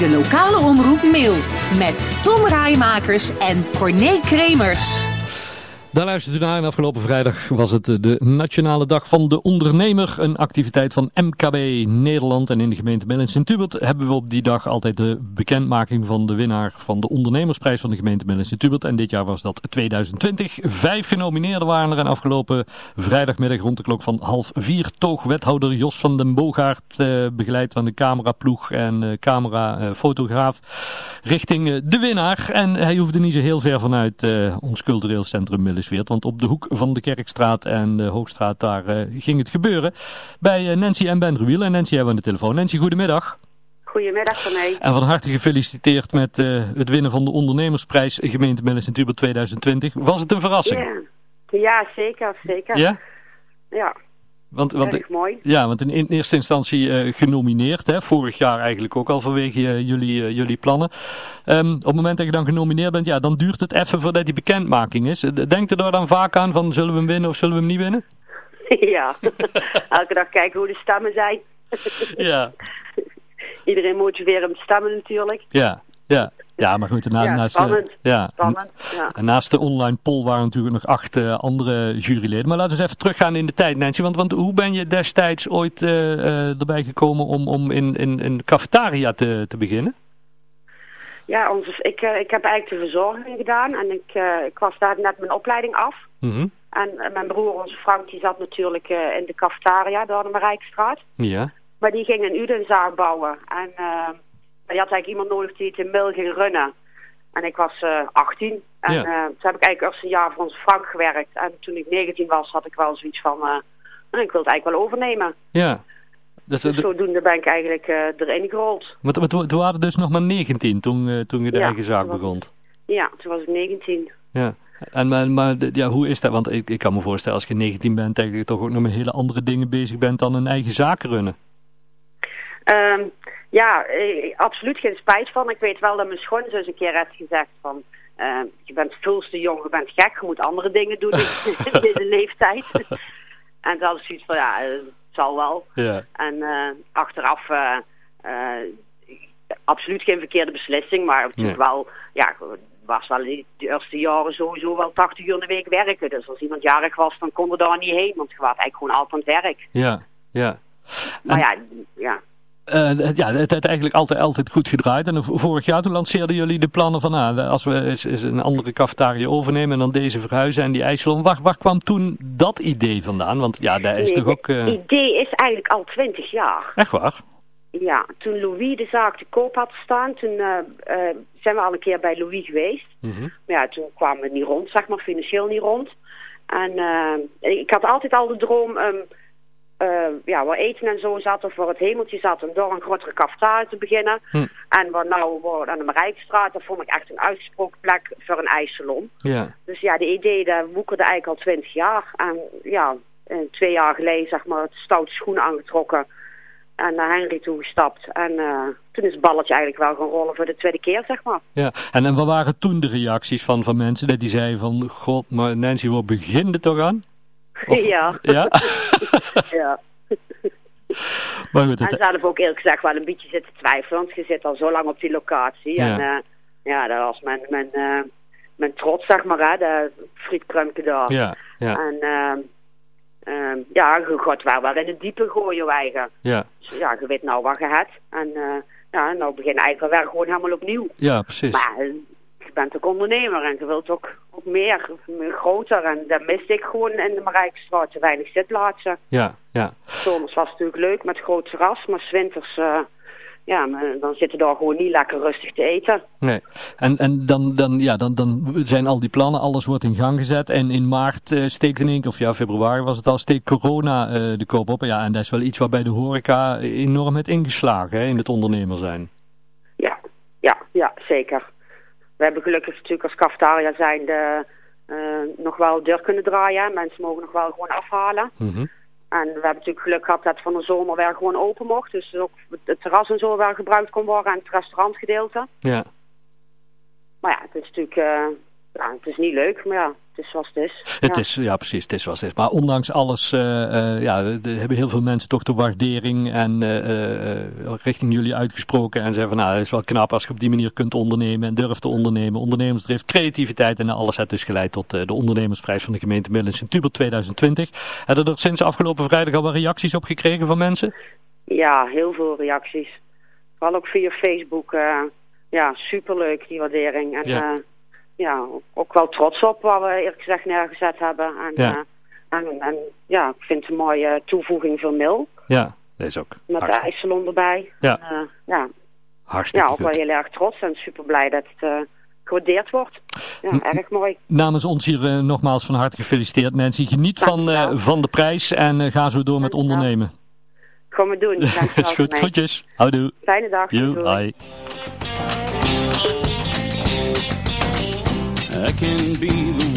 De lokale omroep Mail met Tom Rijmakers en Corné Kremers. Daar luistert u naar en afgelopen vrijdag was het de Nationale Dag van de Ondernemer. Een activiteit van MKB Nederland en in de gemeente Mel Sint-Hubert hebben we op die dag altijd de bekendmaking van de winnaar van de ondernemersprijs van de gemeente Mel Sint-Hubert. En dit jaar was dat 2020. Vijf genomineerden waren er en afgelopen vrijdagmiddag rond de klok van half vier toog wethouder Jos van den Boogaard, eh, begeleid van de cameraploeg en eh, camerafotograaf, richting eh, de winnaar. En hij hoefde niet zo heel ver vanuit eh, ons cultureel centrum Want op de hoek van de Kerkstraat en de Hoogstraat, daar uh, ging het gebeuren. Bij uh, Nancy en Ben Ruwiel. En Nancy hebben we aan de telefoon. Nancy, goedemiddag. Goedemiddag van mij. En van harte gefeliciteerd met uh, het winnen van de ondernemersprijs gemeente Millis in 2020. Was het een verrassing? Ja, ja zeker, zeker. Ja? Ja. Want, want, Erg mooi. Ja, want in, in eerste instantie uh, genomineerd. Hè, vorig jaar eigenlijk ook al vanwege uh, jullie, uh, jullie plannen. Um, op het moment dat je dan genomineerd bent, ja, dan duurt het even voordat die bekendmaking is. Denkt u daar dan vaak aan van zullen we hem winnen of zullen we hem niet winnen? ja, elke dag kijken hoe de stemmen zijn. ja. Iedereen motiveren met stemmen natuurlijk. Ja, ja. Ja, maar goed, na, ja, naast, spannend. De, ja, spannend ja. En naast de online poll waren natuurlijk nog acht uh, andere juryleden. Maar laten we eens even teruggaan in de tijd, Nancy. Want, want hoe ben je destijds ooit uh, uh, erbij gekomen om, om in, in, cafetaria te, te beginnen? Ja, onze, ik, ik heb eigenlijk de verzorging gedaan. En ik, ik was daar net mijn opleiding af. Mm -hmm. En mijn broer, onze Frank, die zat natuurlijk in de cafetaria door de Marijkstraat. Ja. Maar die ging een Udenzaak bouwen. En... je had eigenlijk iemand nodig die het in Mil ging runnen. En ik was uh, 18. En Ja. uh, toen heb ik eigenlijk eerst een jaar voor onze Frank gewerkt. En toen ik 19 was, had ik wel zoiets van... Uh, ik wil het eigenlijk wel overnemen. Ja. Dus, Dus de, zodoende ben ik eigenlijk erin gerold. maar toen toen waren dus nog maar 19 toen, toen je de Ja, eigen zaak was- begon. Ja, toen was ik 19. Ja. En, maar, maar ja, hoe is dat? Want ik, ik kan me voorstellen als je 19 bent, dat je toch ook nog met hele andere dingen bezig bent dan een eigen zaak runnen. Um, ja, eh, absoluut geen spijt van. Ik weet wel dat mijn schoonzus een keer heeft gezegd van... Uh, je bent veel te jong, je bent gek, je moet andere dingen doen in deze leeftijd. en had ik zoiets van, ja, eh, het zal wel. Ja. En uh, achteraf uh, absoluut geen verkeerde beslissing, maar natuurlijk Nee. wel, ja, was wel de eerste jaren sowieso wel 80 uur in de week werken. Dus als iemand jarig was, dan kon er daar niet heen, want je was eigenlijk gewoon altijd aan het werk. Ja, ja. Maar En- ja, ja, Eh, ja, het heeft eigenlijk altijd, altijd goed gedraaid. En vorig jaar toen lanceerden jullie de plannen van... Ah, als we eens, eens een andere cafetaria overnemen en dan deze verhuizen en die ijssalon. Waar, waar kwam toen dat idee vandaan? Want ja, daar is Nee, toch ook... eh, Het idee is eigenlijk al 20 jaar. Echt waar? Ja, toen Louis de zaak te koop had staan, toen uh, uh, zijn we al een keer bij Louis geweest. Mhm. Maar ja, toen kwamen we niet rond, zeg maar, financieel niet rond. En ik had altijd al de droom, um, uh, ja, waar eten en zo zat, of waar het hemeltje zat, om door een grotere cafetaria te beginnen. Hm. En waar nou waar aan de Marijkstraat, dat vond ik echt een uitgesproken plek voor een ijssalon. Ja. Dus ja, de idee, dat woekerde eigenlijk al twintig jaar. En ja, eh, twee jaar geleden, zeg maar, het stoute schoenen aangetrokken. En naar Henry toegestapt. En uh, toen is het balletje eigenlijk wel gaan rollen voor de tweede keer, zeg maar. ja. En, en wat waren toen de reacties van, van mensen? Dat die zeiden van... God, maar Nancy, waar begint het toch aan? Of- ja. Ja? ja. maar goed, En het, zelf ook eerlijk gezegd wel een beetje zitten twijfelen. Want je zit al zo lang op die locatie. Ja. En uh, ja, dat was mijn, mijn, uh, mijn trots, zeg maar, hè. De frietkruimke daar. ja, ja, En uh, uh, ja, je gaat wel wel in het diepe gooien, eigen. ja, Dus ja, je weet nou wat je hebt. En uh, ja, nou begin eigenlijk wel weer gewoon helemaal opnieuw. ja, precies. Maar je bent ook ondernemer en je wilt ook, ook meer, groter. En dat miste ik gewoon in de Marijkstraat, te weinig zitplaatsen. Ja, ja. Zomers was het natuurlijk leuk met groot terras, maar 's winters, uh, ja, maar dan zitten daar gewoon niet lekker rustig te eten. Nee. En, en dan, dan, ja, dan, dan zijn al die plannen, alles wordt in gang gezet. En in maart uh, steekt in één keer, of ja, februari was het al, steekt corona uh, de koop op. Ja, en dat is wel iets waarbij de horeca enorm heeft ingeslagen hè, in het ondernemer zijn. Ja, ja, ja, zeker. We hebben gelukkig natuurlijk als cafetaria zijn de, uh, nog wel deur kunnen draaien. Mensen mogen nog wel gewoon afhalen. Mm -hmm. En we hebben natuurlijk geluk gehad dat van de zomer weer gewoon open mocht. Dus ook het terras en zo weer gebruikt kon worden en het restaurantgedeelte. Ja. Maar ja, het is natuurlijk uh, ja, het is niet leuk, maar ja, het is zoals het is. Het ja. is, ja precies, het is zoals het is. Maar ondanks alles eh, eh, ja, er hebben heel veel mensen toch de waardering en eh, richting jullie uitgesproken. En zeggen van nou, het is wel knap als je op die manier kunt ondernemen en durft te ondernemen. Ondernemersdrift, creativiteit en alles heeft dus geleid tot de ondernemersprijs van de gemeente Midden Sint-Hubert 2020. Hebben er sinds afgelopen vrijdag al wat reacties op gekregen van mensen? Ja, heel veel reacties. Vooral ook via Facebook. ja, superleuk die waardering. En Ja. Ja. ook wel trots op wat we eerlijk gezegd neergezet hebben. En Ja. ja, en, en ja, ik vind het een mooie toevoeging voor Mil. Ja, is ook Met de ijssalon erbij. Ja. En, eh, ja, hartstikke ja, ook wel heel erg trots en super blij dat het eh, gewaardeerd wordt. Ja, erg mooi. Namens ons hier eh, nogmaals van harte gefeliciteerd Nancy. Geniet van, eh, van de prijs en eh, ga zo door met ondernemen. Gaan we doen. Dankjewel is goed, groetjes. Houdoe. Fijne dag. You. I can be the